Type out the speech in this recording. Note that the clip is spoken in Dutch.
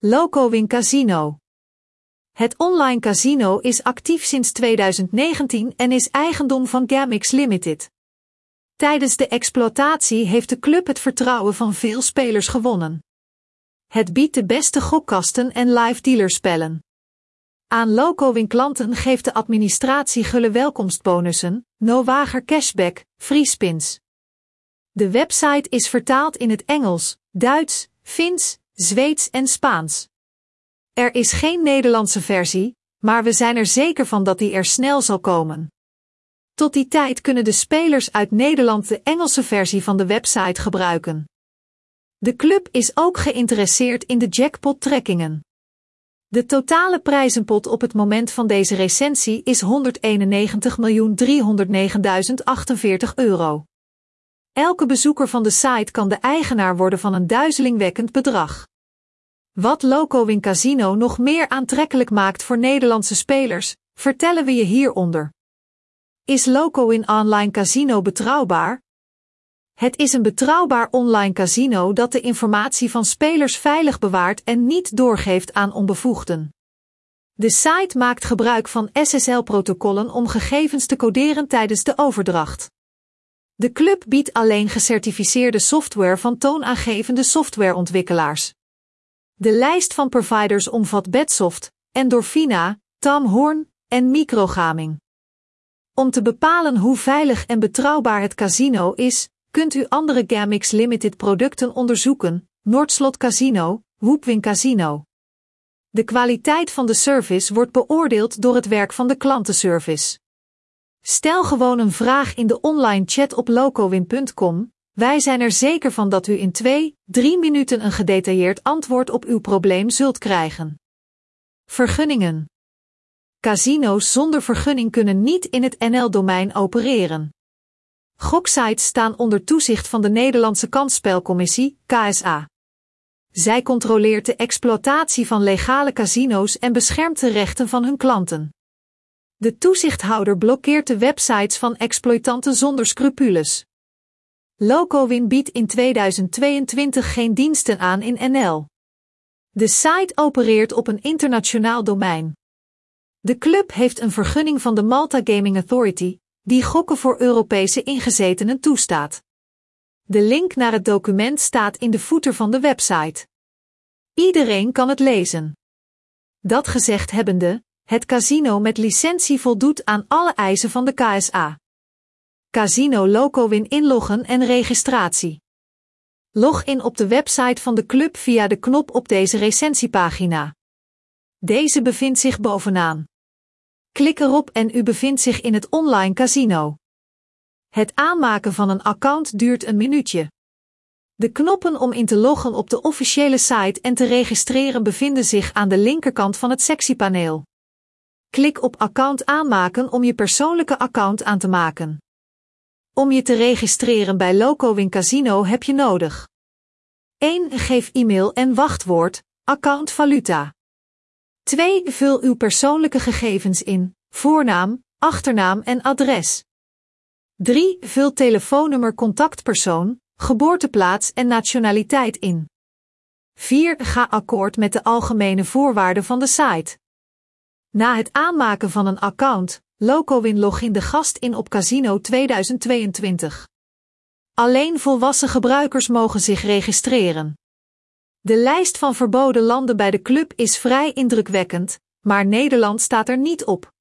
LocoWin Casino. Het online casino is actief sinds 2019 en is eigendom van Gamix Limited. Tijdens de exploitatie heeft de club het vertrouwen van veel spelers gewonnen. Het biedt de beste gokkasten en live dealerspellen. Aan LocoWin klanten geeft de administratie gulle welkomstbonussen, no-wager cashback, free spins. De website is vertaald in het Engels, Duits, Fins, Zweeds en Spaans. Er is geen Nederlandse versie, maar we zijn er zeker van dat die er snel zal komen. Tot die tijd kunnen de spelers uit Nederland de Engelse versie van de website gebruiken. De club is ook geïnteresseerd in de jackpot-trekkingen. De totale prijzenpot op het moment van deze recensie is 191.309.048 euro. Elke bezoeker van de site kan de eigenaar worden van een duizelingwekkend bedrag. Wat LocoWin Casino nog meer aantrekkelijk maakt voor Nederlandse spelers, vertellen we je hieronder. Is LocoWin Online Casino betrouwbaar? Het is een betrouwbaar online casino dat de informatie van spelers veilig bewaart en niet doorgeeft aan onbevoegden. De site maakt gebruik van SSL-protocollen om gegevens te coderen tijdens de overdracht. De club biedt alleen gecertificeerde software van toonaangevende softwareontwikkelaars. De lijst van providers omvat Bedsoft, Endorfina, Tam Horn en Microgaming. Om te bepalen hoe veilig en betrouwbaar het casino is, kunt u andere Gamix Limited producten onderzoeken, Noordslot Casino, Whoopwin Casino. De kwaliteit van de service wordt beoordeeld door het werk van de klantenservice. Stel gewoon een vraag in de online chat op locowin.com. Wij zijn er zeker van dat u in 2, 3 minuten een gedetailleerd antwoord op uw probleem zult krijgen. Vergunningen. Casino's zonder vergunning kunnen niet in het NL-domein opereren. Goksites staan onder toezicht van de Nederlandse Kansspelcommissie, KSA. Zij controleert de exploitatie van legale casino's en beschermt de rechten van hun klanten. De toezichthouder blokkeert de websites van exploitanten zonder scrupules. Locowin biedt in 2022 geen diensten aan in NL. De site opereert op een internationaal domein. De club heeft een vergunning van de Malta Gaming Authority, die gokken voor Europese ingezetenen toestaat. De link naar het document staat in de voeter van de website. Iedereen kan het lezen. Dat gezegd hebbende, het casino met licentie voldoet aan alle eisen van de KSA. Casino Locowin inloggen en registratie. Log in op de website van de club via de knop op deze recentiepagina. Deze bevindt zich bovenaan. Klik erop en u bevindt zich in het online casino. Het aanmaken van een account duurt een minuutje. De knoppen om in te loggen op de officiële site en te registreren bevinden zich aan de linkerkant van het sectiepaneel. Klik op account aanmaken om je persoonlijke account aan te maken. Om je te registreren bij LocoWin Casino heb je nodig 1. Geef e-mail en wachtwoord, account valuta. 2. Vul uw persoonlijke gegevens in, voornaam, achternaam en adres. 3. Vul telefoonnummer contactpersoon, geboorteplaats en nationaliteit in. 4. Ga akkoord met de algemene voorwaarden van de site. Na het aanmaken van een account, LocoWin login de gast in op Casino 2022. Alleen volwassen gebruikers mogen zich registreren. De lijst van verboden landen bij de club is vrij indrukwekkend, maar Nederland staat er niet op.